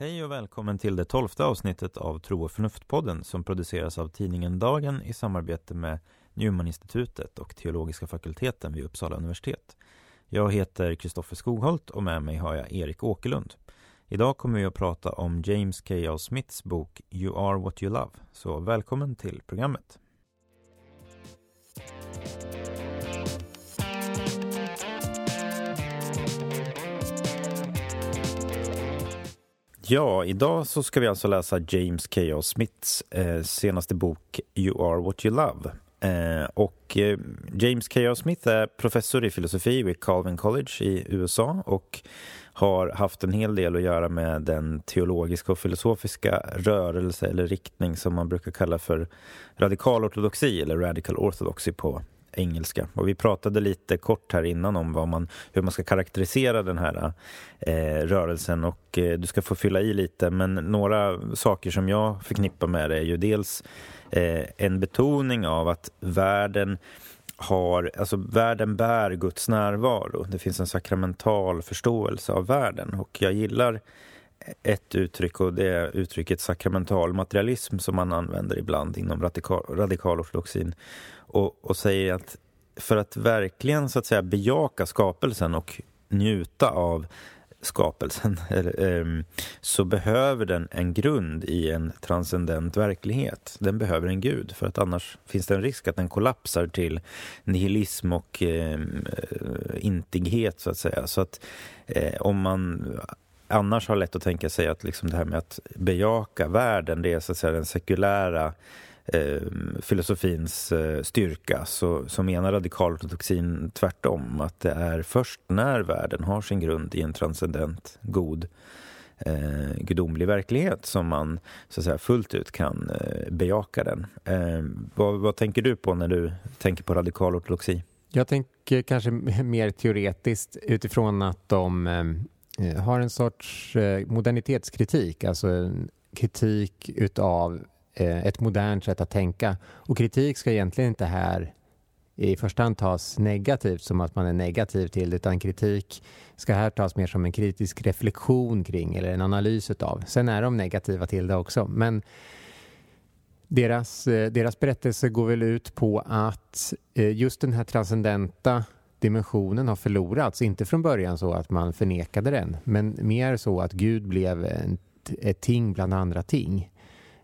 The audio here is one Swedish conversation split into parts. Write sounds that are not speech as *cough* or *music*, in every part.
Hej och välkommen till det tolfte avsnittet av Tro och förnuft-podden som produceras av tidningen Dagen i samarbete med Newman-institutet och teologiska fakulteten vid Uppsala universitet. Jag heter Kristoffer Skogholt och med mig har jag Erik Åkerlund. Idag kommer vi att prata om James K.A. Smiths bok You are what you love. Så välkommen till programmet. Ja, idag så ska vi alltså läsa James K.A. Smiths eh, senaste bok You are what you love. Eh, och eh, James K.A. Smith är professor i filosofi vid Calvin College i USA och har haft en hel del att göra med den teologiska och filosofiska rörelse eller riktning som man brukar kalla för radikal ortodoxi eller radical orthodoxy på engelska. Och vi pratade lite kort här innan om vad man, hur man ska karaktärisera den här eh, rörelsen och eh, du ska få fylla i lite. Men några saker som jag förknippar med det är ju dels eh, en betoning av att världen har, alltså världen bär Guds närvaro. Det finns en sakramental förståelse av världen och jag gillar ett uttryck och det är uttrycket sakramental materialism som man använder ibland inom radikal, radikalortodoxin och, och säger att för att verkligen så att säga bejaka skapelsen och njuta av skapelsen *laughs* ehm, så behöver den en grund i en transcendent verklighet. Den behöver en gud för att annars finns det en risk att den kollapsar till nihilism och ehm, eh, intighet så att säga. Så att eh, om man annars har lätt att tänka sig att liksom det här med att bejaka världen, det är så att säga den sekulära eh, filosofins eh, styrka så, så menar radikalortodoxin tvärtom att det är först när världen har sin grund i en transcendent, god eh, gudomlig verklighet som man så att säga, fullt ut kan eh, bejaka den. Eh, vad, vad, tänker du på när du tänker på radikalortodoxi? Jag tänker kanske mer teoretiskt utifrån att de eh, Eh, har en sorts eh, modernitetskritik, alltså en kritik utav eh, ett modernt sätt att tänka. Och kritik ska egentligen inte här i första hand tas negativt som att man är negativ till det utan kritik ska här tas mer som en kritisk reflektion kring eller en analys utav. Sen är de negativa till det också men deras, deras berättelse går väl ut på att just den här transcendenta dimensionen har förlorats. Inte från början så att man förnekade den men mer så att Gud blev ett, ett ting bland andra ting.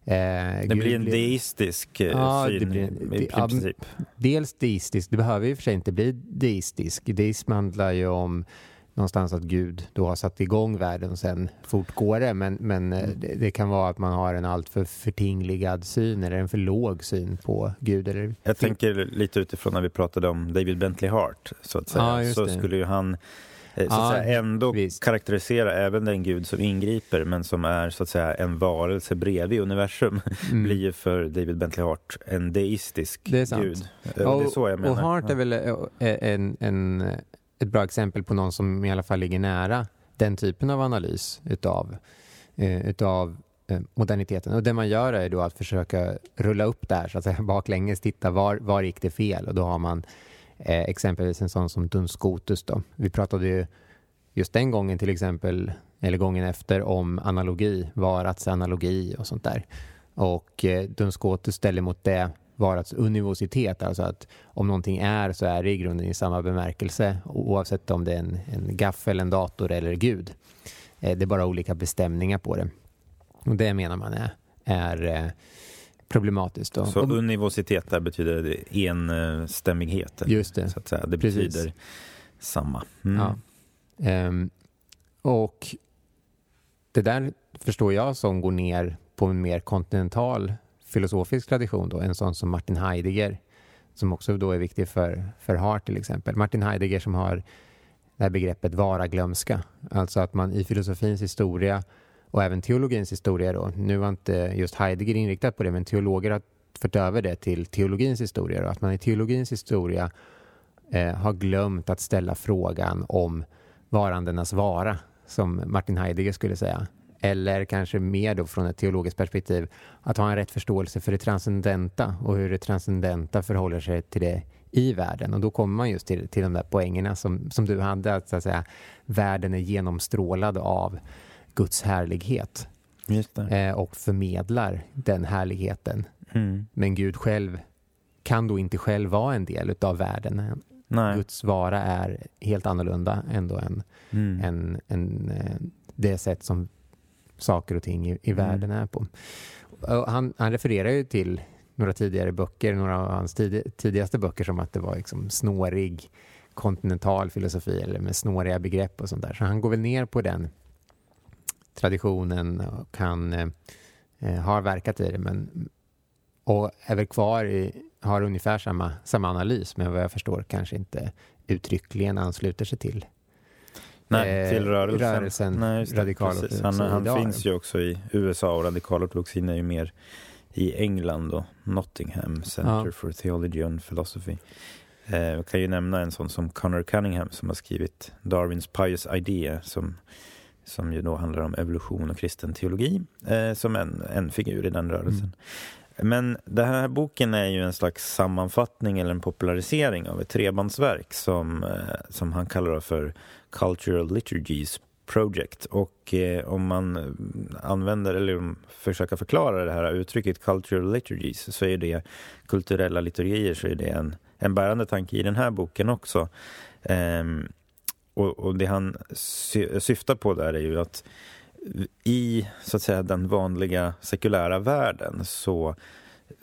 Eh, det blir en deistisk eh, ja, syn blir, i princip. Ja, dels deistisk, det behöver och för sig inte bli deistisk. Deism handlar ju om någonstans att Gud då har satt igång världen och sen fortgår det. Men, men eh, mm. det, det, kan vara att man har en alltför förtingligad syn eller en för låg syn på Gud. Eller... Jag tänker lite utifrån när vi pratade om David Bentley Hart så att säga. Ja, så skulle ju han Eh, så att säga, ändå visst. karaktärisera även den gud som ingriper men som är så att säga en varelse bredvid universum *laughs* mm. blir för David Bentley Hart en deistisk det gud. Och, det är så jag menar. Och Hart är väl eh, en, en, ett bra exempel på någon som i alla fall ligger nära den typen av analys utav, eh, utav eh, moderniteten. Och det man gör är då att försöka rulla upp där så att säga *laughs* baklänges, titta var, var gick det fel och då har man Eh, exempelvis en sån som Dunskotus. Då. Vi pratade ju just den gången till exempel, eller gången efter, om analogi, varats analogi och sånt där. Och eh, Dunskotus ställer mot det varats univositet, alltså att om någonting är så är det i grunden i samma bemärkelse oavsett om det är en, en gaffel, en dator eller Gud. Eh, det är bara olika bestämningar på det. Och det menar man är, är eh, problematiskt. Då. Så univositet där betyder enstämmighet? Just det. Så att säga. Det Precis. betyder samma. Mm. Ja. Um, och det där förstår jag som går ner på en mer kontinental filosofisk tradition då, en sån som Martin Heidegger som också då är viktig för, för Hart till exempel. Martin Heidegger som har det här begreppet vara-glömska, alltså att man i filosofins historia och även teologins historia då. Nu var inte just Heidegger inriktad på det, men teologer har fört över det till teologins historia. Då. Att man i teologins historia eh, har glömt att ställa frågan om varandenas vara, som Martin Heidegger skulle säga eller kanske mer då från ett teologiskt perspektiv, att ha en rätt förståelse för det transcendenta och hur det transcendenta förhåller sig till det i världen. Och då kommer man just till, till de där poängerna som, som du hade, att, så att säga, världen är genomstrålad av Guds härlighet eh, och förmedlar den härligheten. Mm. Men Gud själv kan då inte själv vara en del av världen. Nej. Guds vara är helt annorlunda ändå än, mm. än, än eh, det sätt som saker och ting i, i mm. världen är på. Han, han refererar ju till några tidigare böcker, några av hans tid, tidigaste böcker som att det var liksom snårig kontinental filosofi eller med snåriga begrepp och sånt där. Så han går väl ner på den traditionen och han eh, eh har verkat i det men och är väl kvar i, har ungefär samma, samma analys men vad jag förstår kanske inte uttryckligen ansluter sig till Nej, till rörelsen. rörelsen Nej, radikal Han, han finns ju också i USA och radikalortodoxin är ju mer i England och Nottingham Center ja. for Theology and Philosophy. Eh, jag kan ju nämna en sån som Connor Cunningham som har skrivit Darwins Pious Idea som, som ju då handlar om evolution och kristen teologi eh, som en, en figur i den rörelsen. Men den här boken är ju en slags sammanfattning eller en popularisering av ett trebandsverk som, eh, som han kallar för Cultural Liturgies Project. Och eh, om man använder eller försöker förklara det här uttrycket Cultural Liturgies så är det kulturella liturgier så är det en, en bärande tanke i den här boken också. Ehm, och, och, det han sy syftar på där är ju att i så att säga den vanliga sekulära världen så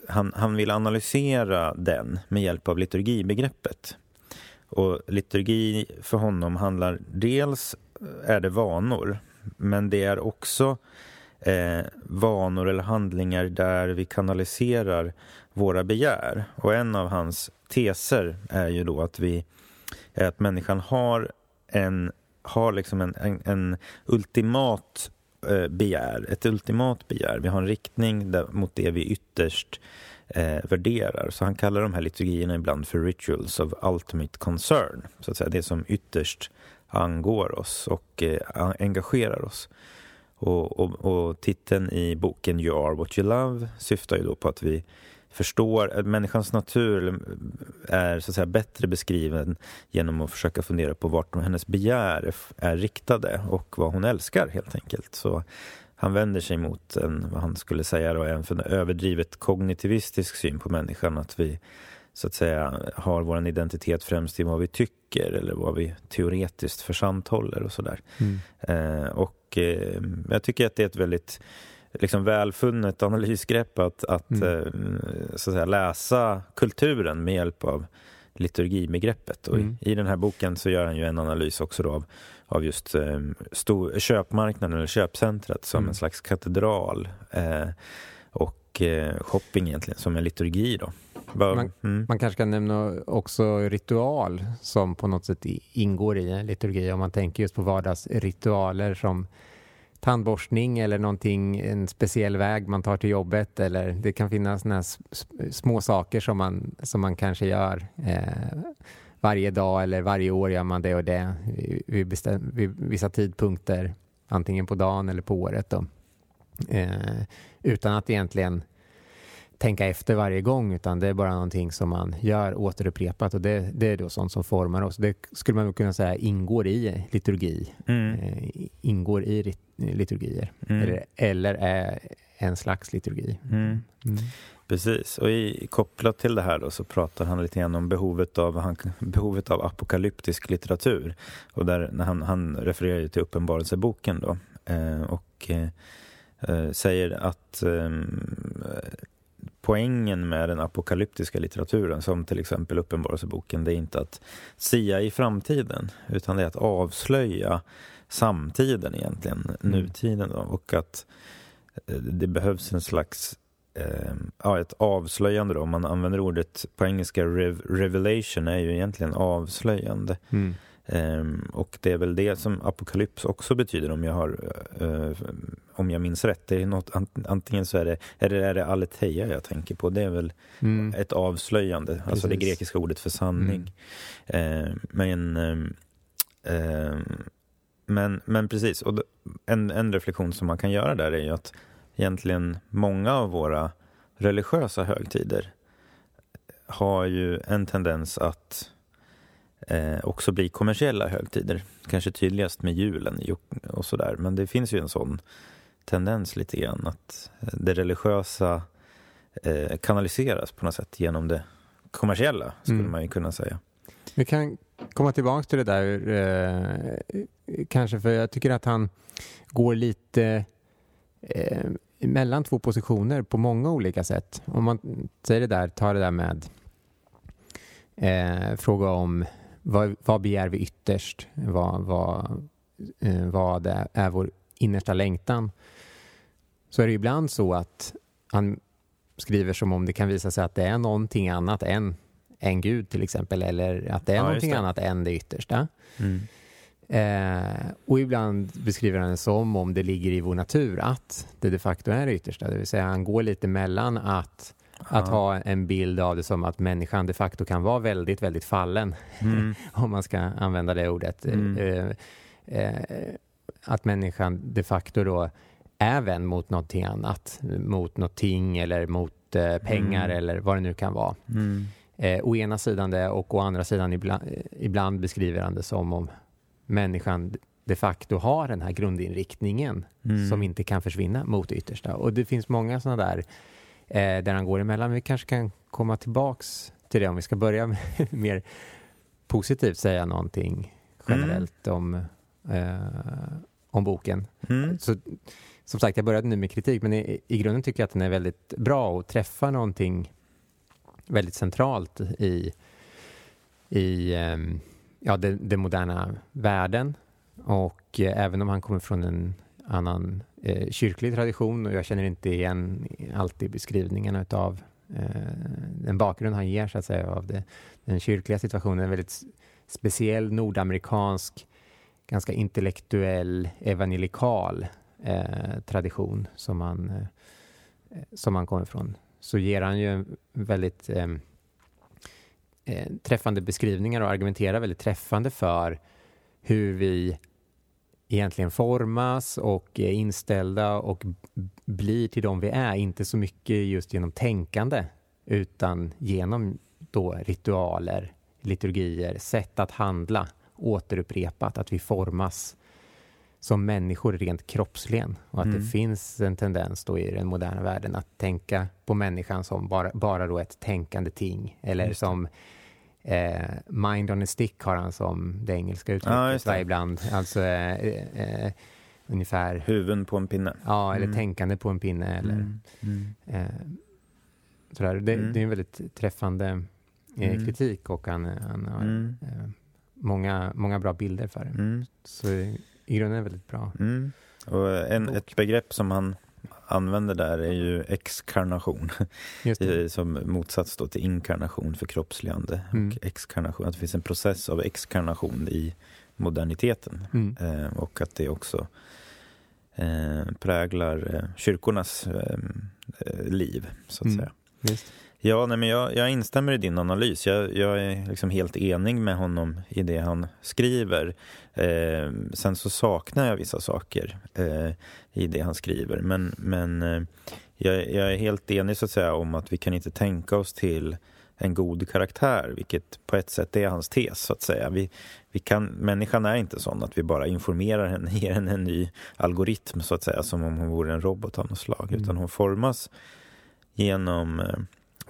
han, han vill analysera den med hjälp av liturgibegreppet. Och liturgi för honom handlar dels eh, är det vanor, men det är också eh, vanor eller handlingar där vi kanaliserar våra begär. Och en av hans teser är ju då att vi att människan har en har liksom en, en, en ultimat eh, begär, ett ultimat begär. Vi har en riktning där, mot det vi ytterst eh, värderar. Så han kallar de här liturgierna ibland för rituals of ultimate concern. Så att säga, det som ytterst angår oss och eh, engagerar oss. Och, och, och, titeln i boken You are what you love syftar ju då på att vi förstår att människans natur är så att säga bättre beskriven genom att försöka fundera på vart hennes begär är riktade och vad hon älskar helt enkelt. Så han vänder sig mot en, vad han skulle säga då, en överdrivet kognitivistisk syn på människan. Att vi så att säga har vår identitet främst i vad vi tycker eller vad vi teoretiskt försanthåller och sådär. Mm. Eh, och eh, jag tycker att det är ett väldigt liksom välfunnet analysgrepp att, att, mm. eh, så att säga, läsa kulturen med hjälp av liturgibegreppet. Och mm. i, i, den här boken så gör han ju en analys också av, av just eh, stor, köpmarknaden eller köpcentret som mm. en slags katedral eh, och eh, shopping egentligen som en liturgi. Då. Man, mm. man, kanske kan nämna också ritual som på något sätt ingår i en liturgi om man tänker just på vardagsritualer som tandborstning eller någonting, en speciell väg man tar till jobbet eller det kan finnas såna små saker som man, som man kanske gör eh, varje dag eller varje år gör man det och det vid, bestäm, vid vissa tidpunkter, antingen på dagen eller på året. Eh, utan att egentligen tänka efter varje gång utan det är bara någonting som man gör återupprepat och det, det är då sånt som formar oss. Det skulle man kunna säga ingår i liturgi, mm. eh, ingår i liturgier mm. eller, eller, är en slags liturgi. Mm. mm. Precis, och i, kopplat till det här då så pratar han lite grann om behovet av, han, *laughs* behovet av apokalyptisk litteratur. Och där, när han, han refererar ju till Uppenbarelseboken då eh, och eh, eh säger att ehm, poängen med den apokalyptiska litteraturen som till exempel Uppenbarelseboken det är inte att sia i framtiden utan det är att avslöja samtiden egentligen, mm. nutiden då, och att eh, det behövs en slags eh, ja, ett avslöjande då. Om man använder ordet på engelska, rev revelation är ju egentligen avslöjande. Mm. Um, och det är väl det som apokalyps också betyder om jag har uh, om jag minns rätt. Det är något, antingen så är det, eller är det aletheia jag tänker på. Det är väl mm. ett avslöjande, Precis. alltså det grekiska ordet för sanning. Mm. Uh, men uh, men, men precis, och en, en reflektion som man kan göra där är ju att egentligen många av våra religiösa högtider har ju en tendens att eh, också bli kommersiella högtider. Kanske tydligast med julen och sådär. Men det finns ju en sån tendens lite grann att det religiösa eh, kanaliseras på något sätt genom det kommersiella, skulle mm. man ju kunna säga. Vi kan komma tillbaka till det där, eh, kanske för jag tycker att han går lite eh, mellan två positioner på många olika sätt. Om man säger det där, tar det där med eh, fråga om vad, vad begär vi ytterst? Vad, vad, eh, vad är, vår innersta längtan? Så är det ibland så att han skriver som om det kan visa sig att det är någonting annat än, än Gud till exempel, eller att det är ja, någonting det. annat än det yttersta. Mm. Eh, och ibland beskriver han det som om det ligger i vår natur att det de facto är det yttersta. Det vill säga han går lite mellan att, att ha en bild av det som att människan de facto kan vara väldigt, väldigt fallen. Mm. *laughs* om man ska använda det ordet. Mm. Eh, eh, att människan de facto då är vän mot någonting annat. Mot någonting eller mot eh, pengar mm. eller vad det nu kan vara. Eh, å ena sidan det och å andra sidan ibland, ibland beskriver han det som om människan de facto har den här grundinriktningen mm. som inte kan försvinna mot det yttersta. Och det finns många sådana där eh, där han går emellan. Vi kanske kan komma tillbaks till det om vi ska börja med *laughs* mer positivt säga någonting generellt mm. om, eh, om boken. Mm. Så, som sagt, jag började nu med kritik, men i, i grunden tycker jag att den är väldigt bra och träffar någonting väldigt centralt i, i ehm, ja, den, den moderna världen. Och eh, även om han kommer från en annan eh, kyrklig tradition och jag känner inte igen alltid beskrivningarna av eh, den bakgrund han ger så att säga av det, den kyrkliga situationen. En väldigt speciell nordamerikansk, ganska intellektuell, evangelikal eh, tradition som han, eh, som han kommer från. Så ger han ju en väldigt eh, eh, träffande beskrivningar och argumenterar väldigt träffande för hur vi egentligen formas och är inställda och blir till de vi är. Inte så mycket just genom tänkande utan genom då ritualer, liturgier, sätt att handla återupprepat, att vi formas som människor rent kroppsligen och att mm. det finns en tendens då i den moderna världen att tänka på människan som bara, bara då ett tänkande ting eller som eh, mind on a stick har han som det engelska uttrycket ja, ibland. Alltså eh, eh, ungefär... Huvuden på en pinne. Ja, eller mm. tänkande på en pinne eller mm. mm. Eh, sådär. Det, mm. det, är en väldigt träffande eh, mm. kritik och han, han har eh, många, många bra bilder för det. Så i grunden är väldigt bra. Mm. Och en, ett begrepp som han använder där är ju exkarnation. *laughs* som motsats då till inkarnation, förkroppsligande. Mm. Och exkarnation, att det finns en process av exkarnation i moderniteten. Mm. Eh, och att det också eh, präglar eh, kyrkornas eh, liv, så att mm. säga. Just. Ja, nej, men jag, jag instämmer i din analys. Jag, jag är liksom helt enig med honom i det han skriver. Eh, sen så saknar jag vissa saker eh, i det han skriver. Men, men eh, jag, jag, är helt enig så att säga om att vi kan inte tänka oss till en god karaktär, vilket på ett sätt är hans tes. så att säga. Vi, vi kan, människan är inte sån att vi bara informerar henne, *laughs* ger henne en ny algoritm så att säga, som om hon vore en robot av något slag. Mm. Utan hon formas genom eh,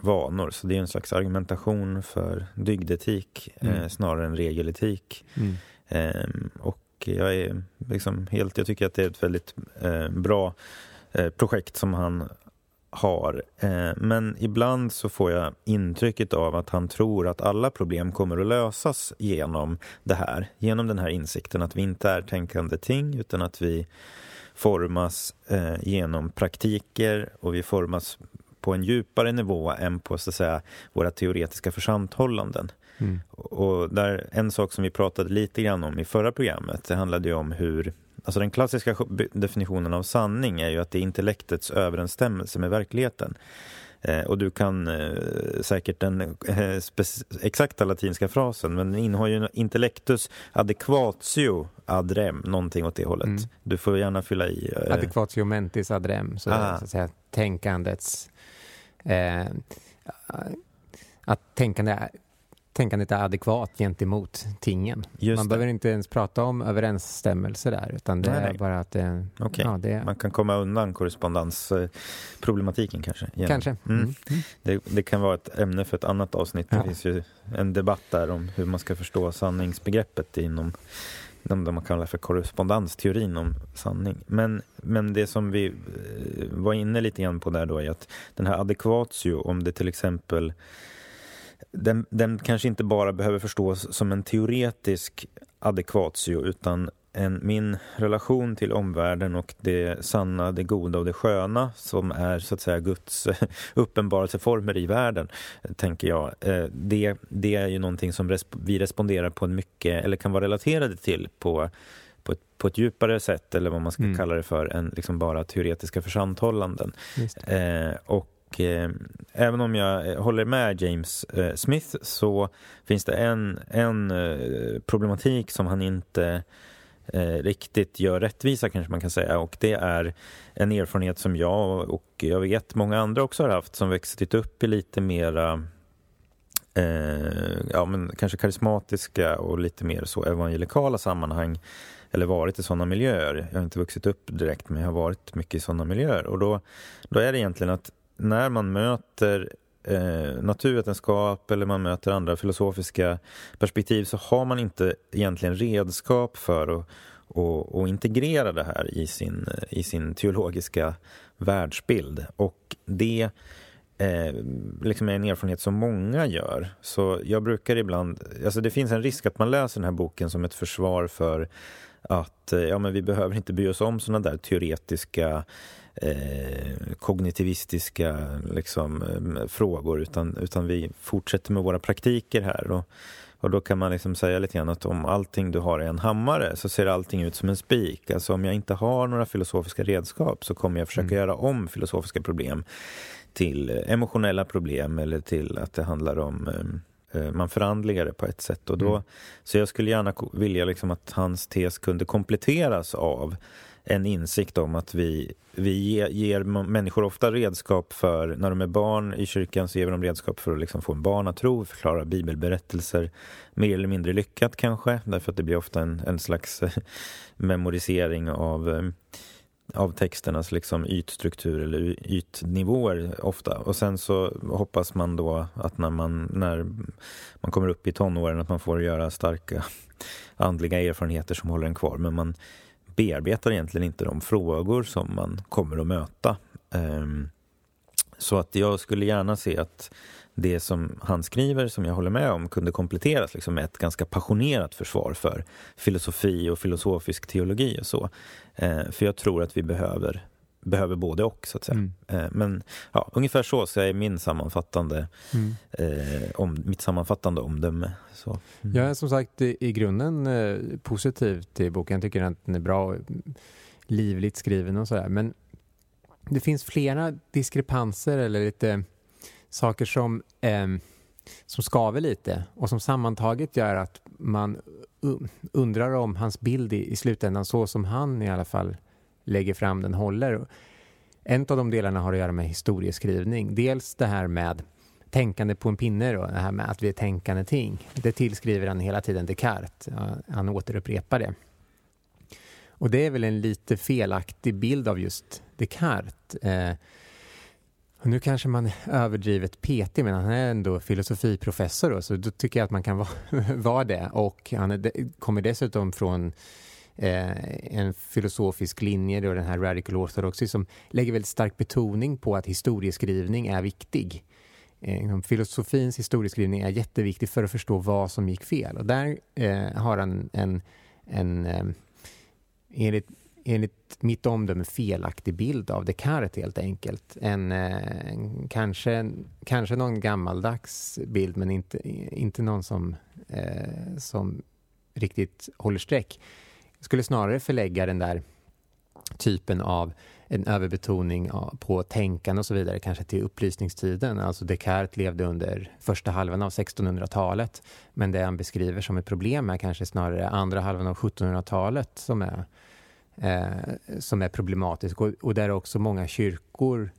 vanor. Så det är en slags argumentation för dygdetik mm. eh, snarare än regeletik. Mm. Eh, och jag är liksom helt, jag tycker att det är ett väldigt eh, bra eh, projekt som han har. Eh, men ibland så får jag intrycket av att han tror att alla problem kommer att lösas genom det här. Genom den här insikten att vi inte är tänkande ting utan att vi formas eh, genom praktiker och vi formas på en djupare nivå än på så att säga, våra teoretiska församthållanden. Mm. Och där, en sak som vi pratade lite grann om i förra programmet, det handlade ju om hur Alltså den klassiska definitionen av sanning är ju att det är intellektets överensstämmelse med verkligheten. Eh, och du kan eh, säkert den eh, exakta latinska frasen, men den innehåller ju intellectus adequatio ad rem, någonting åt det hållet. Mm. Du får gärna fylla i. Adequatio mentis ad rem, så, ah. så att säga tänkandets... Eh, att tänkande tänkandet är adekvat gentemot tingen. Just Man det. behöver inte ens prata om överensstämmelse där, utan det nej, är bara att det, okay. ja, det... Man kan komma undan korrespondansproblematiken kanske. Genom. Kanske. Mm. Mm. Det, det, kan vara ett ämne för ett annat avsnitt. Ja. Det finns ju en debatt där om hur man ska förstå sanningsbegreppet inom det man kallar för korrespondensteorin om sanning. Men, men det som vi eh, var inne lite grann på där då är att den här adekvatio, om det till exempel den, den kanske inte bara behöver förstås som en teoretisk adekvatio utan en, min relation till omvärlden och det sanna, det goda och det sköna som är så att säga Guds *laughs* uppenbarelseformer i världen, tänker jag. Eh, det, det är ju någonting som vi responderar på en mycket, eller kan vara relaterade till på, på, ett, på ett djupare sätt, eller vad man ska mm. kalla det för, än liksom bara teoretiska försanthållanden. Eh, och eh, även om jag håller med James eh, Smith så finns det en, en eh, problematik som han inte eh, Eh, riktigt gör rättvisa kanske man kan säga och det är en erfarenhet som jag och jag vet många andra också har haft som växtit upp i lite mera eh, ja men kanske karismatiska och lite mer så evangelikala sammanhang eller varit i sådana miljöer. Jag har inte vuxit upp direkt men jag har varit mycket i sådana miljöer och då, då är det egentligen att när man möter eh, naturvetenskap eller man möter andra filosofiska perspektiv så har man inte egentligen redskap för att och, och integrera det här i sin, eh, i sin teologiska världsbild. Och det eh, liksom är en erfarenhet som många gör. Så jag brukar ibland... Alltså det finns en risk att man läser den här boken som ett försvar för att eh, ja, men vi behöver inte bry oss om såna där teoretiska eh, kognitivistiska liksom, eh, frågor utan, utan vi fortsätter med våra praktiker här. Och, och då kan man liksom säga lite grann att om allting du har är en hammare så ser allting ut som en spik. Alltså om jag inte har några filosofiska redskap så kommer jag försöka mm. göra om filosofiska problem till emotionella problem eller till att det handlar om eh, eh man förandligar det på ett sätt. Och då, mm. Så jag skulle gärna vilja liksom att hans tes kunde kompletteras av en insikt om att vi, vi ger, ger människor ofta redskap för, när de är barn i kyrkan så ger vi dem redskap för att liksom få en barnatro, förklara bibelberättelser mer eller mindre lyckat kanske, därför att det blir ofta en, en slags *laughs* memorisering av eh, av texternas liksom ytstruktur eller ytnivåer ofta. Och sen så hoppas man då att när man, när man kommer upp i tonåren att man får göra starka *laughs* andliga erfarenheter som håller en kvar. Men man bearbetar egentligen inte de frågor som man kommer att möta. Ehm, så att jag skulle gärna se att det som han skriver, som jag håller med om, kunde kompletteras liksom med ett ganska passionerat försvar för filosofi och filosofisk teologi och så. Ehm, för jag tror att vi behöver behöver både och så att säga. Mm. Eh, men ja, ungefär så är min sammanfattande, mm. eh, om, mitt sammanfattande omdöme. Så. Mm. Jag är som sagt i, grunden eh, positiv till boken. Jag tycker att den är bra livligt skriven och sådär. Men det finns flera diskrepanser eller lite saker som, eh, som skaver lite och som sammantaget gör att man undrar om hans bild i, i slutändan så som han i alla fall lägger fram den håller. En av de delarna har att göra med historieskrivning. Dels det här med tänkande på en pinne, då, det här med att vi är tänkande ting. Det tillskriver han hela tiden Descartes. Han återupprepar det. Och det är väl en lite felaktig bild av just Descartes. Eh, och nu kanske man är överdrivet petig, men han är ändå filosofiprofessor, då, så då tycker jag att man kan vara, *laughs* vara det. Och han är, kommer dessutom från eh, en filosofisk linje, då den här radical orthodoxy, som lägger väldigt stark betoning på att historieskrivning är viktig. Eh, liksom filosofins historieskrivning är jätteviktig för att förstå vad som gick fel. Och där eh, har han en, en eh, enligt, enligt mitt omdöme felaktig bild av Descartes helt enkelt. En, eh, en, kanske, kanske någon gammaldags bild men inte, inte någon som, eh, som riktigt håller streck. Jag skulle snarare förlägga den där typen av en överbetoning på tänkande och så vidare, kanske till upplysningstiden. Alltså Descartes levde under första halvan av 1600-talet, men det han beskriver som ett problem är kanske snarare andra halvan av 1700-talet som är, eh, som är problematisk och, och där också många kyrkor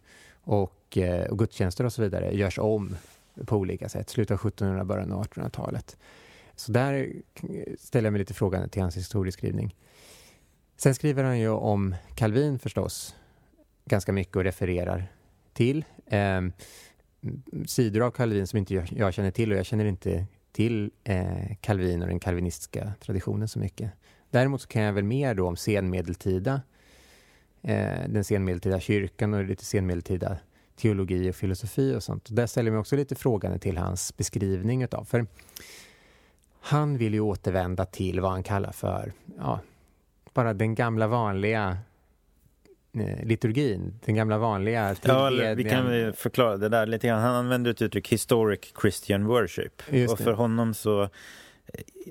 och, eh, och gudstjänster och så vidare görs om på olika sätt, slutet av 1700-talet, början av 1800-talet. Så där ställer jag mig lite frågande till hans historieskrivning. Sen skriver han ju om Calvin förstås, ganska mycket och refererar till. Eh, sidor av Calvin som inte jag, jag, känner till och jag känner inte till eh, Calvin och den kalvinistiska traditionen så mycket. Däremot så kan jag väl mer då om senmedeltida, eh, den senmedeltida kyrkan och lite senmedeltida teologi och filosofi och sånt. där ställer jag mig också lite frågande till hans beskrivning utav, för han vill ju återvända till vad han kallar för, ja, bara den gamla vanliga Eh, liturgin, den gamla vanliga Ja, vi kan förklara det där lite grann. Han använder ett uttryck historic Christian worship. och för honom så eh,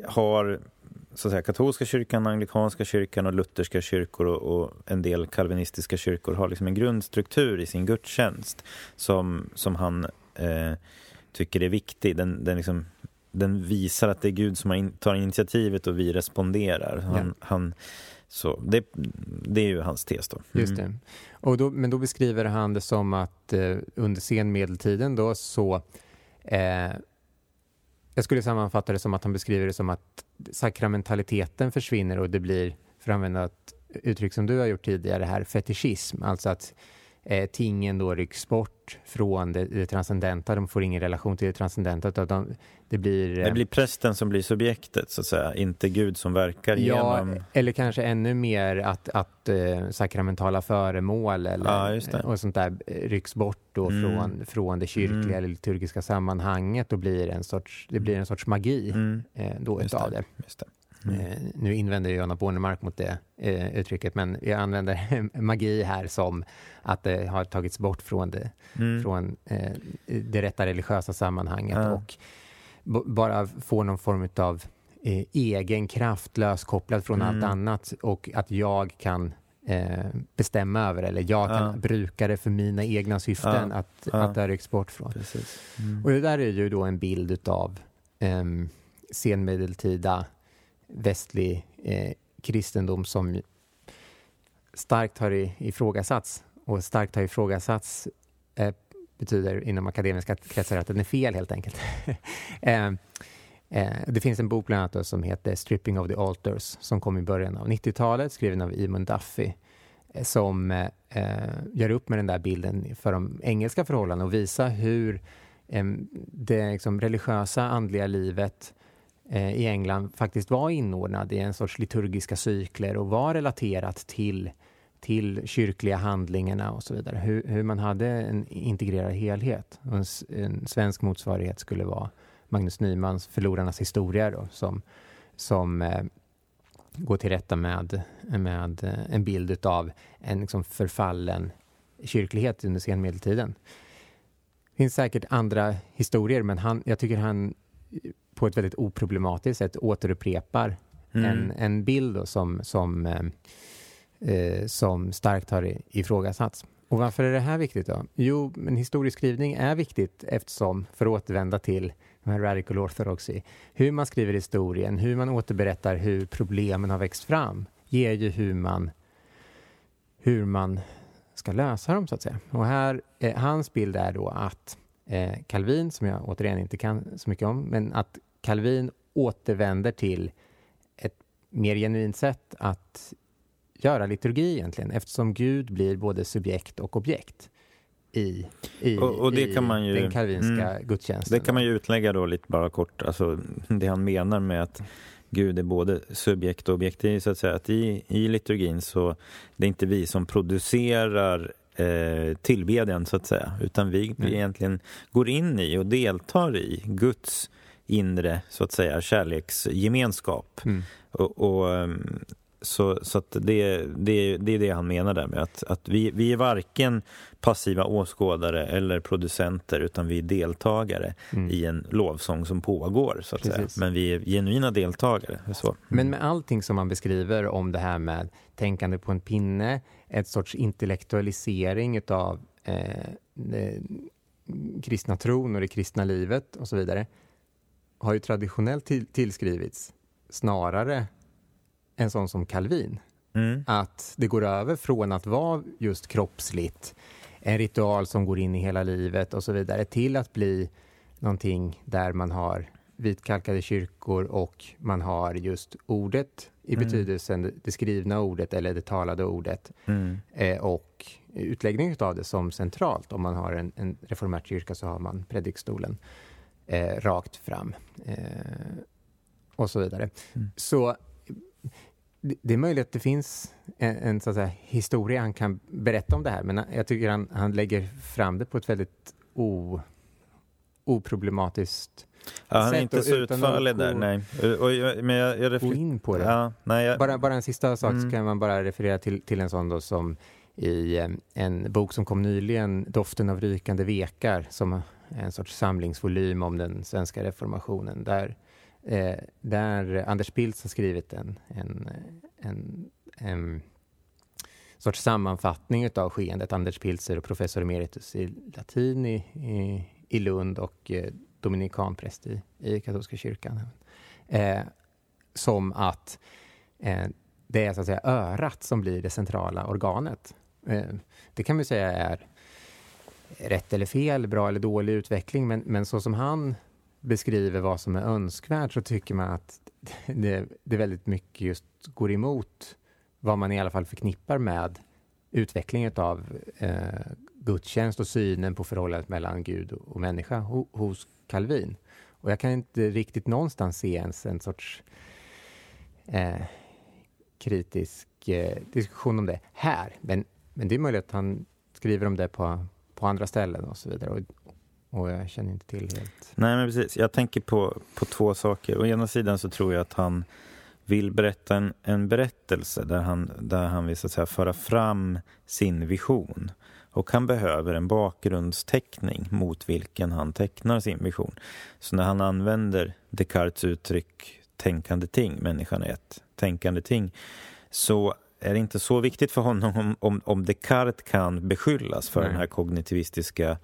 har så att säga, katolska kyrkan, anglikanska kyrkan och lutherska kyrkor och, och, en del kalvinistiska kyrkor har liksom en grundstruktur i sin gudstjänst som, som han eh, tycker är viktig. Den, den, liksom, den visar att det är Gud som in, tar initiativet och vi responderar. Han, ja. han så det, det är ju hans tes då. Mm. Just det. Och då, men då beskriver han det som att eh, under senmedeltiden då så eh, jag skulle sammanfatta det som att han beskriver det som att sakramentaliteten försvinner och det blir, för att använda ett uttryck som du har gjort tidigare här, fetischism. Alltså att eh, tingen då rycks bort från det, det transcendenta. De får ingen relation till det transcendenta. Utan de, det, blir, eh, det blir prästen som blir subjektet, så att säga. Inte Gud som verkar ja, genom... eller kanske ännu mer att, att eh, sakramentala föremål eller, ja, och sånt där rycks bort då mm. från, från det kyrkliga mm. eller liturgiska sammanhanget och blir en sorts, det blir en sorts magi mm. eh, då utav det. det. Mm. Eh, nu invänder Jonna Bornemark mot det eh, uttrycket, men jag använder *laughs* magi här som att det har tagits bort från det, mm. från, eh, det rätta religiösa sammanhanget ja. och bara få någon form av eh, egen kraft löskopplad från mm. allt annat och att jag kan eh, bestämma över eller jag kan bruka det för mina egna syften, att, att det rycks bort från. Mm. Och det där är ju då en bild av eh, senmedeltida västlig eh, kristendom som starkt har ifrågasatts. Och starkt har ifrågasatts eh, betyder inom akademiska kretsar att den är fel helt enkelt. *laughs* eh, eh, det finns en bok bland annat som heter Stripping of the Altars som kom i början av 90-talet skriven av Eamon Duffy eh, som eh, eh, gör upp med den där bilden för de engelska förhållandena och visar hur eh, det liksom, religiösa andliga livet Eh, Eh, i England faktiskt var inordnad i en sorts liturgiska cykler och var relaterat till, till kyrkliga handlingarna och så vidare. Hur, hur man hade en integrerad helhet. En, en, svensk motsvarighet skulle vara Magnus Nymans Förlorarnas historia då, som, som eh, går till rätta med, med eh, en bild av en liksom förfallen kyrklighet under senmedeltiden. Det finns säkert andra historier, men han, jag tycker han på ett väldigt oproblematiskt sätt återupprepar mm. en, en bild då, som, som, eh, eh, som starkt har ifrågasatts. Och varför är det här viktigt då? Jo, men historieskrivning är viktigt eftersom, för att återvända till radical orthodoxy, hur man skriver historien, hur man återberättar hur problemen har växt fram, ger ju hur man, hur man ska lösa dem så att säga. Och här, eh, hans bild är då att eh, Calvin, som jag återigen inte kan så mycket om, men att Calvin återvänder till ett mer genuint sätt att göra liturgi egentligen, eftersom Gud blir både subjekt och objekt i, i, och, och det i kan man ju, den kalvinska mm, gudstjänsten. Det kan man ju utlägga då lite bara kort, alltså det han menar med att Gud är både subjekt och objekt. Det är så att säga att i, i liturgin så det är inte vi som producerar eh, tillbedjan så att säga, utan vi mm. egentligen går in i och deltar i Guds inre så att säga kärleksgemenskap. Mm. Och, och, ehm, så, så att det, det, det är det han menar där med att, att vi, vi är varken passiva åskådare eller producenter utan vi är deltagare mm. i en lovsång som pågår så att säga. Men vi är genuina deltagare. Så. Mm. Men med allting som man beskriver om det här med tänkande på en pinne, ett sorts intellektualisering utav eh, kristna tron och det kristna livet och så vidare har ju traditionellt till, tillskrivits snarare en sån som Calvin. Mm. Att det går över från att vara just kroppsligt, en ritual som går in i hela livet och så vidare, till att bli någonting där man har vitkalkade kyrkor och man har just ordet i mm. betydelsen det skrivna ordet eller det talade ordet mm. eh, och utläggning av det som centralt. Om man har en, en reformert kyrka så har man predikstolen eh, rakt fram eh, och så vidare. Mm. Så det är möjligt att det finns en, en så att säga, historia han kan berätta om det här, men jag tycker han, han lägger fram det på ett väldigt o, oproblematiskt Ja, han är inte så utförlig där, nej. Och men jag, jag gå in på det. Ja, nej, jag... bara, bara en sista sak mm. så kan man bara referera till, till en sån då som i eh, en bok som kom nyligen, Doften av rykande vekar, som en sorts samlingsvolym om den svenska reformationen, där eh, där Anders Pilz har skrivit en, en, en, en sorts sammanfattning av skeendet. Anders Pilzer, professor emeritus i latin i, i, i Lund och eh, dominikanpräst i, i katolska kyrkan. Eh, som att eh, det är så att säga örat som blir det centrala organet. Eh, det kan man säga är rätt eller fel, bra eller dålig utveckling, men, men så som han beskriver vad som är önskvärt så tycker man att *laughs* det, det väldigt mycket just går emot vad man i alla fall förknippar med utvecklingen av eh, gudstjänst och synen på förhållandet mellan Gud och människa ho, hos Calvin. Och jag kan inte riktigt någonstans se ens en sorts eh, kritisk eh, diskussion om det här. Men, men det är möjligt att han skriver om det på, på andra ställen och så vidare. Och, och jag känner inte till helt. Nej, men precis. Jag tänker på, på två saker. Å ena sidan så tror jag att han vill berätta en, en berättelse där han, där han vill så att säga, föra fram sin vision. Och han behöver en bakgrundsteckning mot vilken han tecknar sin vision. Så när han använder Descartes uttryck tänkande ting, människan är ett tänkande ting, så är det inte så viktigt för honom om, om, om Descartes kan beskyllas för Nej. den här kognitivistiska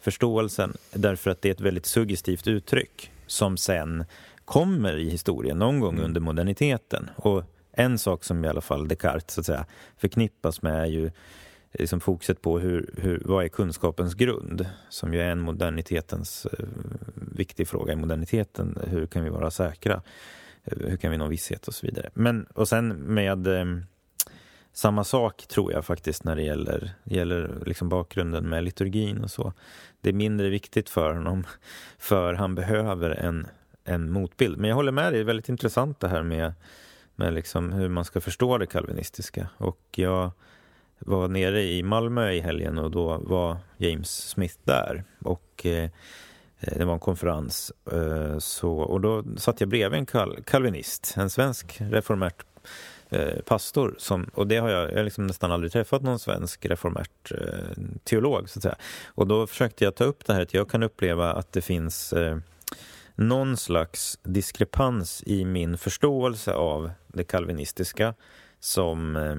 förståelsen därför att det är ett väldigt suggestivt uttryck som sen kommer i historien någon gång mm. under moderniteten. Och en sak som i alla fall Descartes så att säga, förknippas med är ju liksom fokuset på hur, hur, vad är kunskapens grund, som ju är en modernitetens eh, viktig fråga i moderniteten. Hur kan vi vara säkra? Eh, hur kan vi nå visshet och så vidare. Men, och sen med eh, samma sak tror jag faktiskt när det gäller, gäller liksom bakgrunden med liturgin och så. Det är mindre viktigt för honom, för han behöver en, en motbild. Men jag håller med dig, det är väldigt intressant det här med, med liksom hur man ska förstå det kalvinistiska. Och jag var nere i Malmö i helgen och då var James Smith där. Och eh, det var en konferens. Eh, så, och då satt jag bredvid en kal kalvinist, en svensk reformärt Eh, pastor. Som, och det har jag, jag har liksom nästan aldrig träffat någon svensk reformärt eh, teolog. Så att säga. Och då försökte jag ta upp det här att jag kan uppleva att det finns eh, någon slags diskrepans i min förståelse av det kalvinistiska som eh,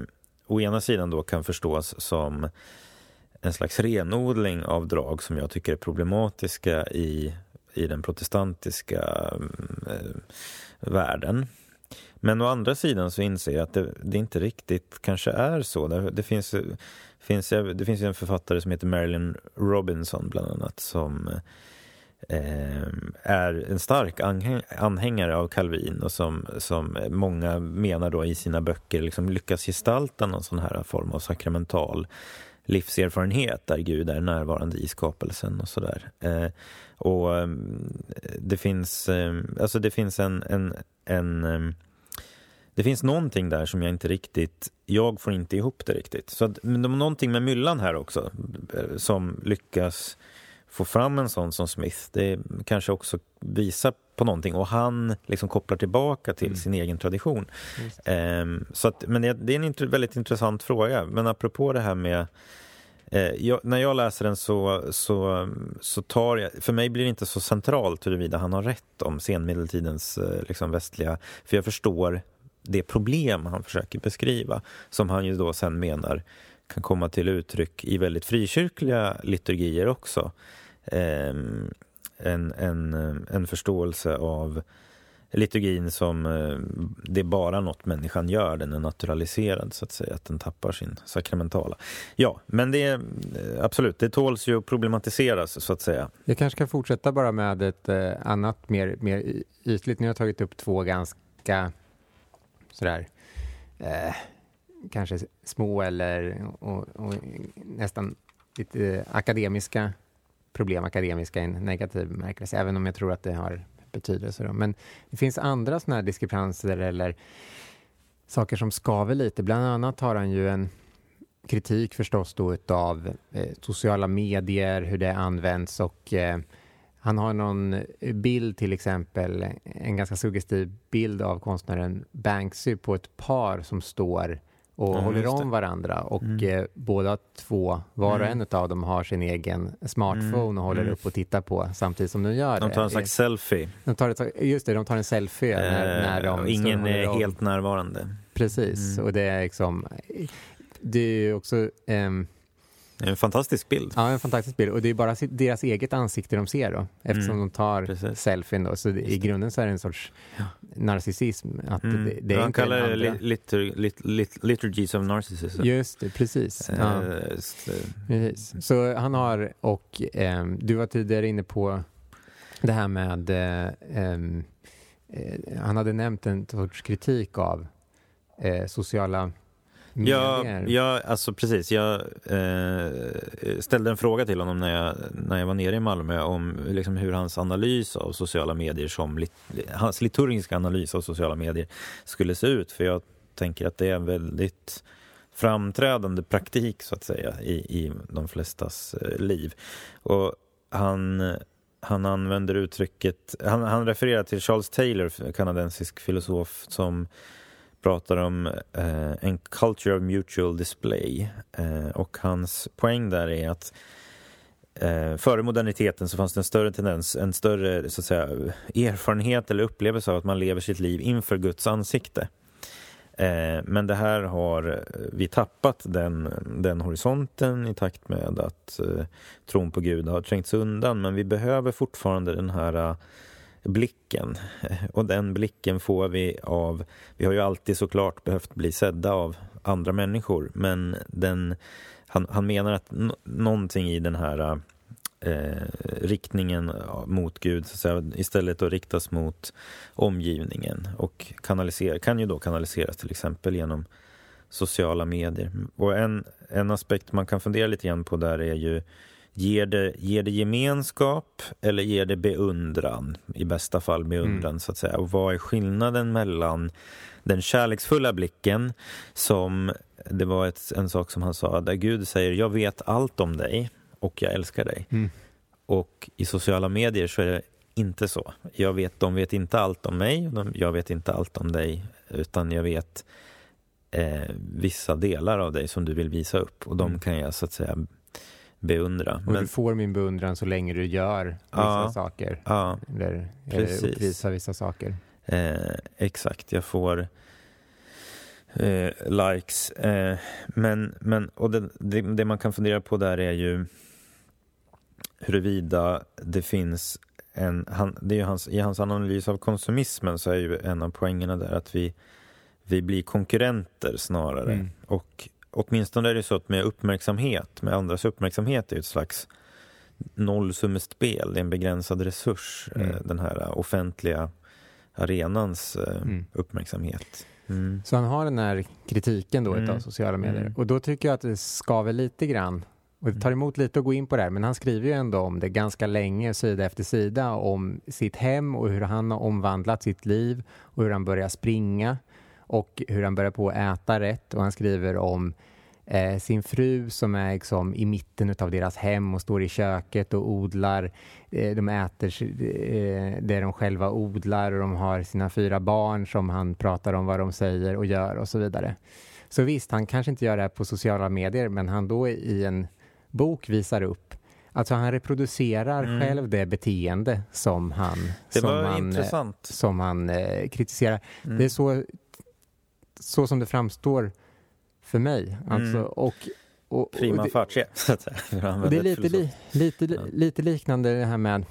å ena sidan då kan förstås som en slags renodling av drag som jag tycker är problematiska i, i den protestantiska mm, eh, världen. Men å andra sidan så inser jag att det, det inte riktigt kanske är så. Det, det, finns, finns, det finns en författare som heter Marilyn Robinson bland annat som eh, är en stark anhängare av Calvin och som, som många menar då i sina böcker liksom lyckas gestalta någon sån här form av sakramental livserfarenhet där Gud är närvarande i skapelsen och sådär. Eh, och eh, det finns, eh, alltså det finns en, en, en eh, det finns någonting där som jag inte riktigt, jag får inte ihop det riktigt. Så att, men någonting med myllan här också som lyckas få fram en sån som Smith. Det kanske också visar på någonting och han liksom kopplar tillbaka till mm. sin egen tradition. Um, så att, men det, det är en int väldigt intressant fråga. Men apropå det här med eh, jag, när jag läser den så, så, så tar jag, för mig blir det inte så centralt huruvida han har rätt om senmedeltidens eh, liksom västliga, för jag förstår det problem han försöker beskriva, som han ju då sen menar kan komma till uttryck i väldigt frikyrkliga liturgier också. Ehm, en, en, en förståelse av liturgin som eh, det är bara något människan gör, den är naturaliserad så att säga, att den tappar sin sakramentala. Ja, men det är absolut, det tåls ju att problematiseras så att säga. Jag kanske kan fortsätta bara med ett eh, annat mer, mer ytligt. Ni har tagit upp två ganska sådär eh, kanske små eller och, och nästan lite akademiska problem, akademiska i en negativ bemärkelse, även om jag tror att det har betydelse. Då. Men det finns andra sådana här diskrepanser eller saker som skaver lite. Bland annat har han ju en kritik förstås då utav eh, sociala medier, hur det används och eh, han har någon bild till exempel, en ganska suggestiv bild av konstnären Banksy på ett par som står och ja, håller om varandra och mm. eh, båda två, var och mm. en av dem har sin egen smartphone mm. och håller mm. upp och tittar på samtidigt som de gör det. De tar en slags selfie. De tar ett, just det, de tar en selfie eh, när, de Ingen är om. helt närvarande. Precis, mm. och det är liksom, det är också är en fantastisk bild. Ja, en fantastisk bild. Och det är bara deras eget ansikte de ser då, eftersom mm, de tar precis. selfien då. Så i grunden så är det en sorts ja. narcissism. Att mm. det, det är Han kallar det litur, lit, lit, liturgies of narcissism. Just det, precis. Uh, ja. precis. Så han har, och um, du var tidigare inne på det här med, um, uh, han hade nämnt en sorts kritik av uh, sociala Ja, ja, alltså precis. Jag eh, ställde en fråga till honom när jag, när jag var nere i Malmö om liksom hur hans analys av sociala medier, som lit, hans liturgiska analys av sociala medier skulle se ut. För jag tänker att det är en väldigt framträdande praktik så att säga i, i de flestas eh, liv. Och han, han använder uttrycket, han, han refererar till Charles Taylor, kanadensisk filosof som pratar om eh, en culture of mutual display. Eh, och hans poäng där är att eh, före moderniteten så fanns det en större tendens, en större så att säga, erfarenhet eller upplevelse av att man lever sitt liv inför Guds ansikte. Eh, men det här har vi tappat den, den horisonten i takt med att eh, tron på Gud har trängts undan. Men vi behöver fortfarande den här blicken. Och den blicken får vi av... Vi har ju alltid såklart behövt bli sedda av andra människor men den, han, han menar att någonting i den här eh, riktningen mot Gud så att säga, istället då riktas mot omgivningen och kanaliser, kan ju då kanaliseras till exempel genom sociala medier. Och en, en aspekt man kan fundera lite grann på där är ju Ger det, ger det gemenskap eller ger det beundran? I bästa fall beundran, mm. så att säga. Och vad är skillnaden mellan den kärleksfulla blicken som, det var ett, en sak som han sa, där Gud säger jag vet allt om dig och jag älskar dig. Mm. Och i sociala medier så är det inte så. Jag vet, de vet inte allt om mig, jag vet inte allt om dig, utan jag vet eh, vissa delar av dig som du vill visa upp och de mm. kan jag så att säga beundra. Och men... du får min beundran så länge du gör vissa ja, saker. Ja, eller, eller uppvisar vissa saker. Eh, exakt, jag får eh, likes. Eh, men, men, och det, det, det, man kan fundera på där är ju huruvida det finns en... Han, det är hans, I hans analys av konsumismen så är ju en av poängerna där att vi, vi blir konkurrenter snarare. Mm. Och åtminstone är det så att med uppmärksamhet, med andras uppmärksamhet är ett slags nollsummespel, det är en begränsad resurs, mm. Eh, den här offentliga arenans eh, mm. uppmärksamhet. Mm. Så han har den här kritiken då mm. av sociala medier mm. och då tycker jag att det skaver lite grann och det tar mm. emot lite att gå in på det här, men han skriver ju ändå om det ganska länge, sida efter sida, om sitt hem och hur han har omvandlat sitt liv och hur han börjar springa och hur han börjar på att äta rätt och han skriver om eh, sin fru som är liksom i mitten av deras hem och står i köket och odlar. Eh, de äter eh, det de själva odlar och de har sina fyra barn som han pratar om vad de säger och gör och så vidare. Så visst, han kanske inte gör det här på sociala medier men han då i en bok visar upp Alltså han reproducerar mm. själv det beteende som han, det som han, eh, intressant. Som han eh, kritiserar. Mm. Det är så, så som det framstår för mig. Alltså, mm. och, och, Prima och det, facie, så att säga. det är lite, li, lite, ja. lite liknande det här med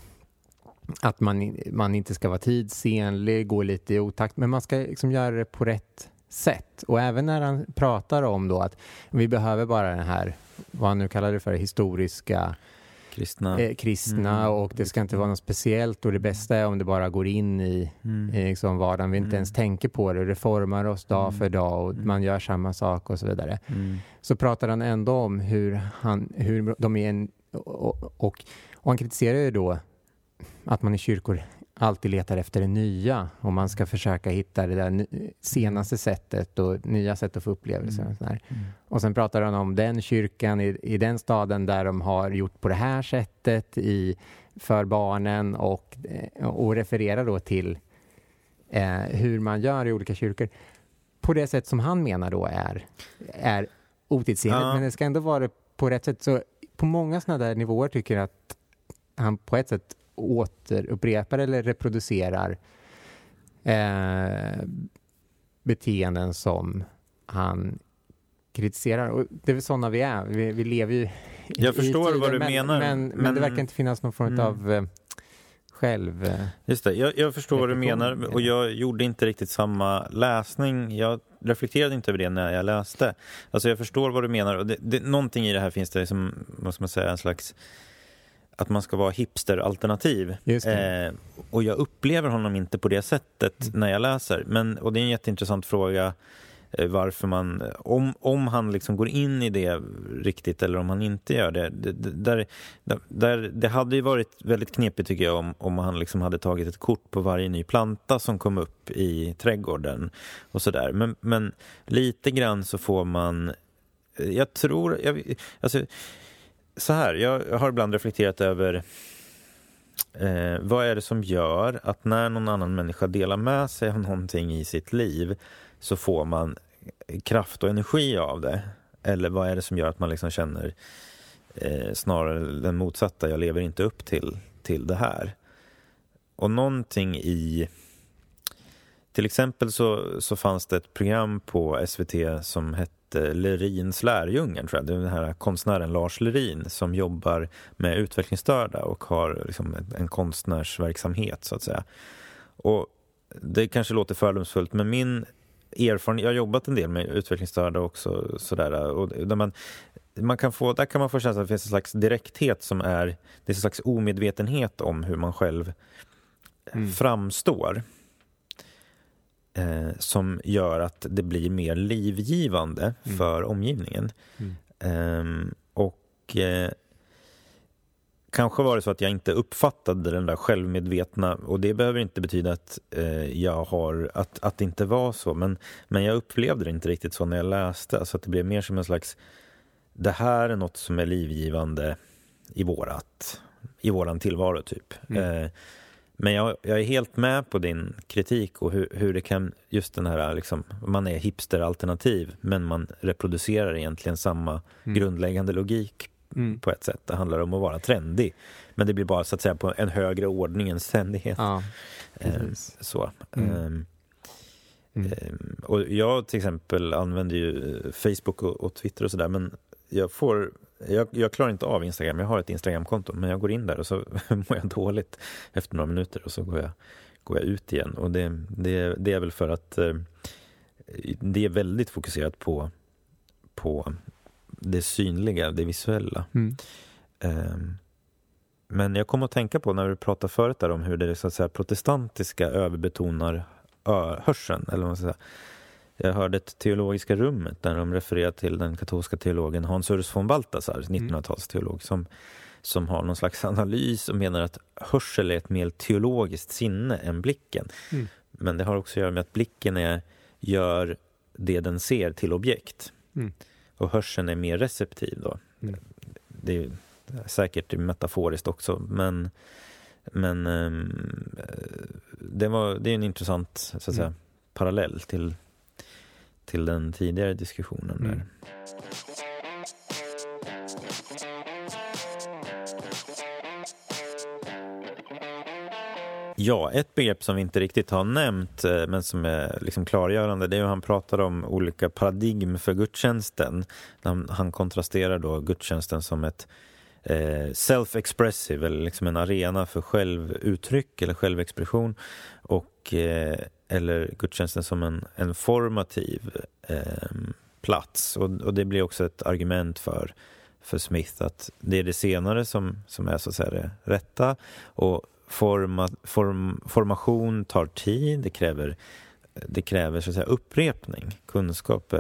att man, man inte ska vara tidsenlig, gå lite i otakt, men man ska liksom göra det på rätt sätt. Och även när han pratar om då att vi behöver bara den här, vad han nu kallar det för, historiska kristna, eh, kristna mm. och det ska inte vara något speciellt och det bästa är om det bara går in i, mm. i liksom vardagen. Vi inte mm. ens tänker på det. Det formar oss dag mm. för dag och mm. man gör samma sak och så vidare. Mm. Så pratar han ändå om hur, han, hur de är en, och, och, och han kritiserar ju då att man i kyrkor alltid letar efter det nya och man ska försöka hitta det där senaste sättet och nya sätt att få upplevelser. Mm. Och, mm. och sen pratar han om den kyrkan i, i den staden där de har gjort på det här sättet i, för barnen och, eh, och refererar då till eh, hur man gör i olika kyrkor på det sätt som han menar då är, är otidsenligt. Ja. Men det ska ändå vara på rätt sätt. Så på många sådana där nivåer tycker jag att han på ett sätt återupprepar eller reproducerar eh, beteenden som han kritiserar. Och det är väl sådana vi är. Vi, vi lever ju Jag förstår tider, vad du men, menar. Men, men, men, det verkar inte finnas någon form mm. av eh, själv... Eh, Just det, jag, jag förstår vad du menar och jag gjorde inte riktigt samma läsning. Jag reflekterade inte över det när jag läste. Alltså jag förstår vad du menar och det, det, någonting i det här finns det som, vad ska man säga, en slags att man ska vara hipsteralternativ. Eh, och jag upplever honom inte på det sättet mm. när jag läser. Men, och det är en jätteintressant fråga eh, varför man, om, om han liksom går in i det riktigt eller om han inte gör det. det, där, där, det hade ju varit väldigt knepigt tycker jag om, om han liksom hade tagit ett kort på varje ny planta som kom upp i trädgården och sådär. Men, men lite grann så får man, jag tror, jag, alltså, så här, jag har ibland reflekterat över eh, vad är det som gör att när någon annan människa delar med sig av någonting i sitt liv så får man kraft och energi av det? Eller vad är det som gör att man liksom känner eh, snarare den motsatta, jag lever inte upp till, till det här? Och någonting i... Till exempel så, så fanns det ett program på SVT som hette Lerins lärjungen, tror jag. Det är den här konstnären Lars Lerin som jobbar med utvecklingsstörda och har liksom en konstnärsverksamhet, så att säga. Och det kanske låter fördomsfullt, men min erfarenhet, jag har jobbat en del med utvecklingsstörda också, sådär, och där man, man kan få, där kan man få känslan att det finns en slags direkthet som är, det är en slags omedvetenhet om hur man själv mm. framstår eh, som gör att det blir mer livgivande mm. för omgivningen. Mm. Eh, och eh, kanske var det så att jag inte uppfattade den där självmedvetna och det behöver inte betyda att eh, jag har, att, att det inte var så men, men jag upplevde det inte riktigt så när jag läste, alltså att det blev mer som en slags det här är något som är livgivande i vårat, i våran tillvaro typ. Mm. Men jag, jag, är helt med på din kritik och hur, hur det kan, just den här, liksom, man är hipsteralternativ men man reproducerar egentligen samma mm. grundläggande logik mm. på ett sätt. Det handlar om att vara trendig. Men det blir bara så att säga på en högre ordning än ständighet. Ja, eh, så. Mm. Um, um, och jag till exempel använder ju Facebook och, och Twitter och sådär men jag får jag, jag, klarar inte av Instagram. Jag har ett Instagramkonto, men jag går in där och så *laughs* mår jag dåligt efter några minuter och så går jag, går jag ut igen. Och det, det, det är väl för att eh, det är väldigt fokuserat på, på det synliga, det visuella. Mm. Eh, men jag kom att tänka på när vi pratade förut om hur det så att säga, protestantiska överbetonar hörseln, eller vad man ska säga jag hörde ett teologiska rummet där de refererar till den katolska teologen Hans Urs von Balthasar, 1900-talsteolog, mm. som, som har någon slags analys och menar att hörsel är ett mer teologiskt sinne än blicken. Mm. Men det har också att göra med att blicken är, gör det den ser till objekt. Mm. och hörseln är mer receptiv då. Mm. Det är säkert metaforiskt också, men, men um, det, var, det är en intressant så att säga, mm. parallell till, till den tidigare diskussionen där. Mm. Ja, ett begrepp som vi inte riktigt har nämnt eh, men som är liksom klargörande det är hur han pratar om olika paradigm för gudstjänsten. Han, han kontrasterar då gudstjänsten som ett eh, self-expressive eller liksom en arena för självuttryck eller självexpression och eh, eller gudstjänsten som en, en formativ eh, plats. Och, och, det blir också ett argument för, för Smith att det är det senare som, som är så att säga det rätta och forma, form, formation tar tid, det kräver, det kräver så att säga, upprepning. Kunskap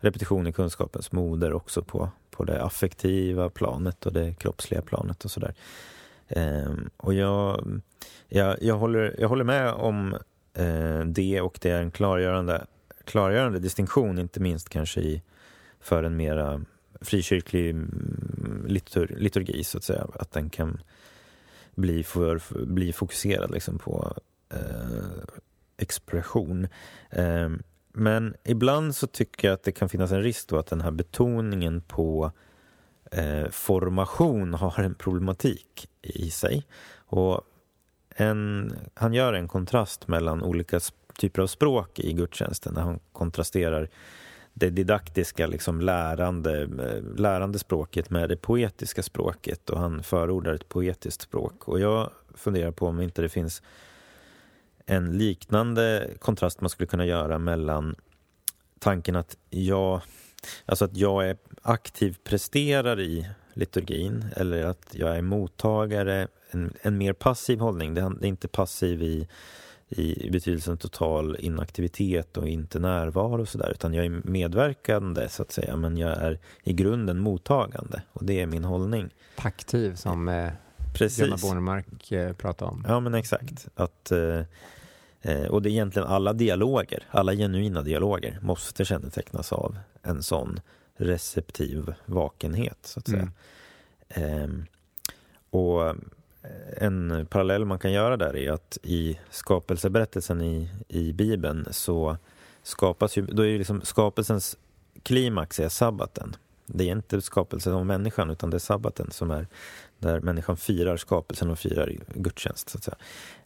repetition är kunskapens moder också på, på det affektiva planet och det kroppsliga planet och sådär. Ehm, och jag, jag, jag, håller, jag håller med om eh, det och det är en klargörande, klargörande distinktion, inte minst kanske i, för en mera frikyrklig mm, litur, liturgi så att säga. Att den kan bli, för, bli fokuserad liksom på eh, expression. Eh, men ibland så tycker jag att det kan finnas en risk då att den här betoningen på eh, formation *laughs* har en problematik i sig. Och en, han gör en kontrast mellan olika typer av språk i gudstjänsten där han kontrasterar det didaktiska liksom lärande, eh, lärande språket med det poetiska språket och han förordar ett poetiskt språk. Och jag funderar på om inte det finns en liknande kontrast man skulle kunna göra mellan tanken att jag, alltså att jag är aktiv presterare i liturgin eller att jag är mottagare, en, en mer passiv hållning. Det är inte passiv i i, betydelsen total inaktivitet och inte närvaro och sådär utan jag är medverkande så att säga men jag är i grunden mottagande och det är min hållning. Aktiv som eh, Precis. Jonna Bornemark eh, pratade om. Ja men exakt. Att, eh, och det är egentligen alla dialoger, alla genuina dialoger måste kännetecknas av en sån receptiv vakenhet så att säga. Mm. Ehm, och en parallell man kan göra där är att i skapelseberättelsen i, i Bibeln så skapas ju, då är ju liksom skapelsens klimax är sabbaten. Det är inte skapelsen av människan utan det är sabbaten som är där människan firar skapelsen och firar gudstjänst. Så att säga.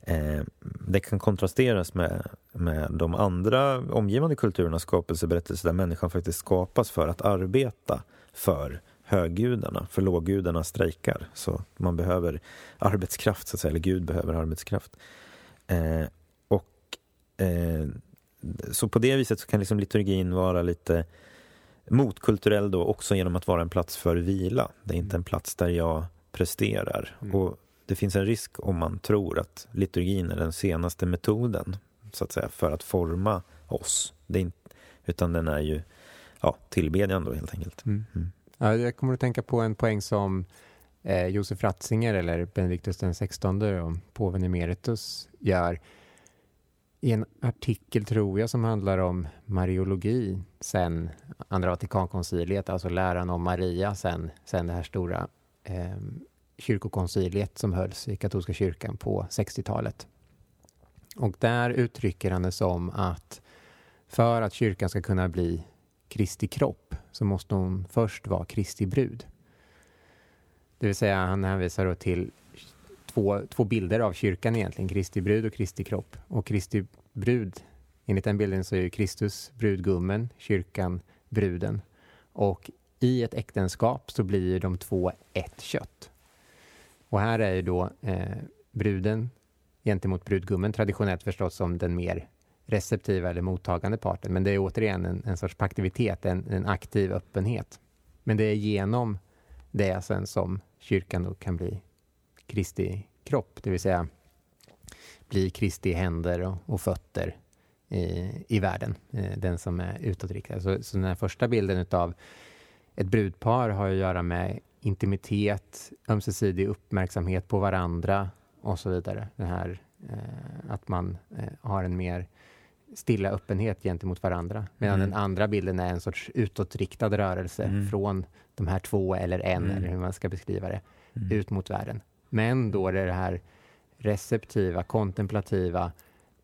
Eh, det kan kontrasteras med, med de andra omgivande kulturernas skapelseberättelser där människan faktiskt skapas för att arbeta för höggudarna, för låggudarna strejkar. Så man behöver arbetskraft, så att säga, eller Gud behöver arbetskraft. Eh, och eh, Så på det viset så kan liksom liturgin vara lite motkulturell då också genom att vara en plats för vila. Det är inte en plats där jag presterar. Mm. Och det finns en risk om man tror att liturgin är den senaste metoden så att säga, för att forma oss. Det är inte, utan den är ju ja, tillbedjan då helt enkelt. Mm. Mm. Ja, jag kommer att tänka på en poäng som eh, Josef Ratzinger eller Benediktus den XVI och påven emeritus gör i en artikel, tror jag, som handlar om mariologi sen andra Vatikankonciliet, alltså läran om Maria sen, sen det här stora eh, kyrkokonciliet som hölls i katolska kyrkan på 60-talet. Och där uttrycker han det som att för att kyrkan ska kunna bli Kristi kropp så måste hon först vara Kristi brud. Det vill säga han hänvisar då till två, två bilder av kyrkan egentligen, Kristi brud och Kristi kropp. Och Kristi brud, enligt den bilden så är Kristus brudgummen, kyrkan bruden. Och i ett äktenskap så blir de två ett kött. Och här är ju då eh, bruden gentemot brudgummen traditionellt förstås som den mer receptiva eller mottagande parten. Men det är återigen en, en sorts paktivitet, en, en, aktiv öppenhet. Men det är genom det sen som kyrkan då kan bli Kristi kropp, det vill säga bli Kristi händer och, och fötter i, i världen, eh, den som är utåtriktad. Så, så den här första bilden utav ett brudpar har att göra med intimitet, ömsesidig uppmärksamhet på varandra och så vidare. Det här eh, att man eh, har en mer stilla öppenhet gentemot varandra. Medan mm. den andra bilden är en sorts utåtriktad rörelse mm. från de här två eller en, mm. eller hur man ska beskriva det, mm. ut mot världen. Men då är det det här receptiva, kontemplativa,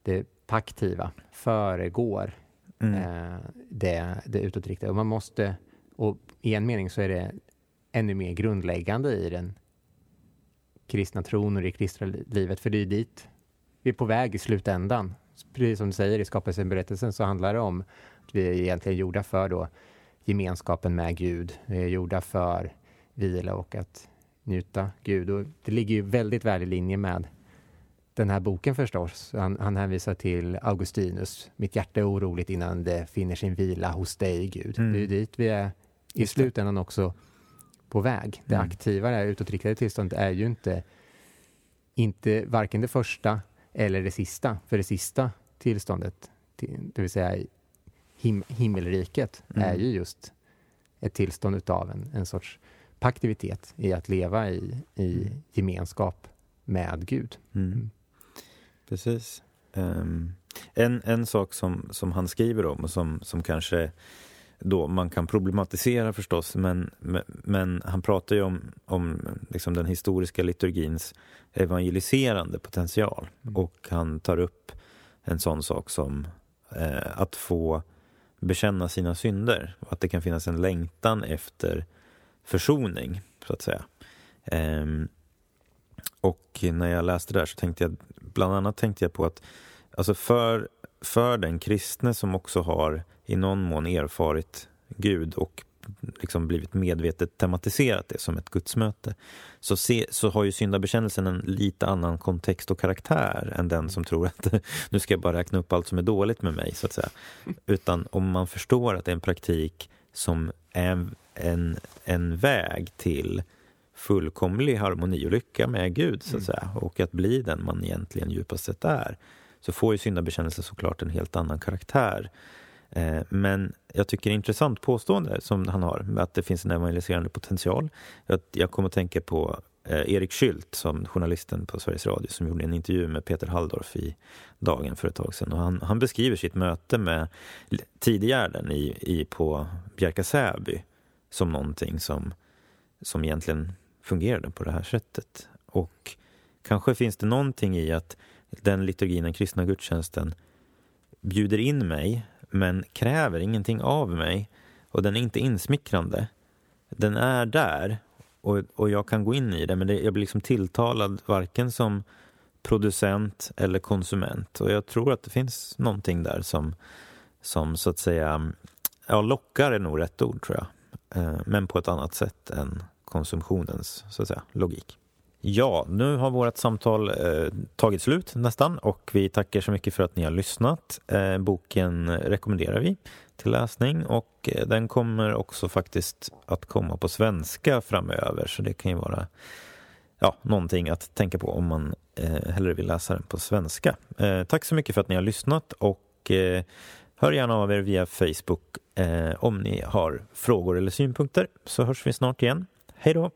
det paktiva föregår mm. eh, det, det utåtriktade. Och man måste, och i en mening så är det ännu mer grundläggande i den kristna tron och det kristna livet, för det är dit vi är på väg i slutändan. Precis som du säger i skapelseberättelsen så handlar det om att vi är egentligen gjorda för då gemenskapen med Gud. Vi är gjorda för vila och att njuta Gud. Och det ligger ju väldigt väl i linje med den här boken förstås. Han, han hänvisar till Augustinus. Mitt hjärta är oroligt innan det finner sin vila hos dig, Gud. Mm. Det är dit vi är i slutändan också på väg. Det mm. aktiva, det utåtriktade tillståndet är ju inte, inte varken det första eller det sista. För det sista tillståndet, det vill säga him himmelriket, mm. är ju just ett tillstånd utav en, en sorts paktivitet i att leva i, i mm. gemenskap med Gud. Mm. mm. Precis. Um, en, en sak som, som han skriver om och som, som kanske då man kan problematisera förstås, men, men han pratar ju om, om liksom den historiska liturgins evangeliserande potential. Mm. Och han tar upp en sån sak som eh, att få bekänna sina synder. Att det kan finnas en längtan efter försoning, så att säga. Eh, och när jag läste det där så tänkte jag, bland annat tänkte jag på att alltså för, för den kristne som också har i någon mån erfarit Gud och liksom blivit medvetet tematiserat det som ett gudsmöte så, se, så har ju syndabekännelsen en lite annan kontext och karaktär än den som tror att *laughs* nu ska jag bara räkna upp allt som är dåligt med mig. så att säga. Utan om man förstår att det är en praktik som är en, en, en väg till fullkomlig harmoni och lycka med Gud så att mm. säga och att bli den man egentligen djupast sett är så får ju syndabekännelse såklart en helt annan karaktär Eh, men jag tycker det är intressant påstående som han har, att det finns en evangeliserande potential. Jag kommer att tänka på eh, Erik Skylt, som journalisten på Sveriges Radio, som gjorde en intervju med Peter Halldorf i Dagen för ett tag sedan. Och han, han beskriver sitt möte med Tidegärden i, i, på Bjärka Säby som någonting som, som egentligen fungerade på det här sättet. Och kanske finns det någonting i att den liturgin, den kristna gudstjänsten, bjuder in mig men kräver ingenting av mig och den är inte insmickrande. Den är där och, och jag kan gå in i det men det, jag blir liksom tilltalad varken som producent eller konsument och jag tror att det finns någonting där som, som så att säga, ja lockar är nog rätt ord tror jag, eh, men på ett annat sätt än konsumtionens så att säga, logik. Ja, nu har vårt samtal eh, tagit slut nästan och vi tackar så mycket för att ni har lyssnat. Eh, boken rekommenderar vi till läsning och eh, den kommer också faktiskt att komma på svenska framöver så det kan ju vara ja, någonting att tänka på om man eh, hellre vill läsa den på svenska. Eh, tack så mycket för att ni har lyssnat och eh, hör gärna av er via Facebook eh, om ni har frågor eller synpunkter så hörs vi snart igen. Hej då!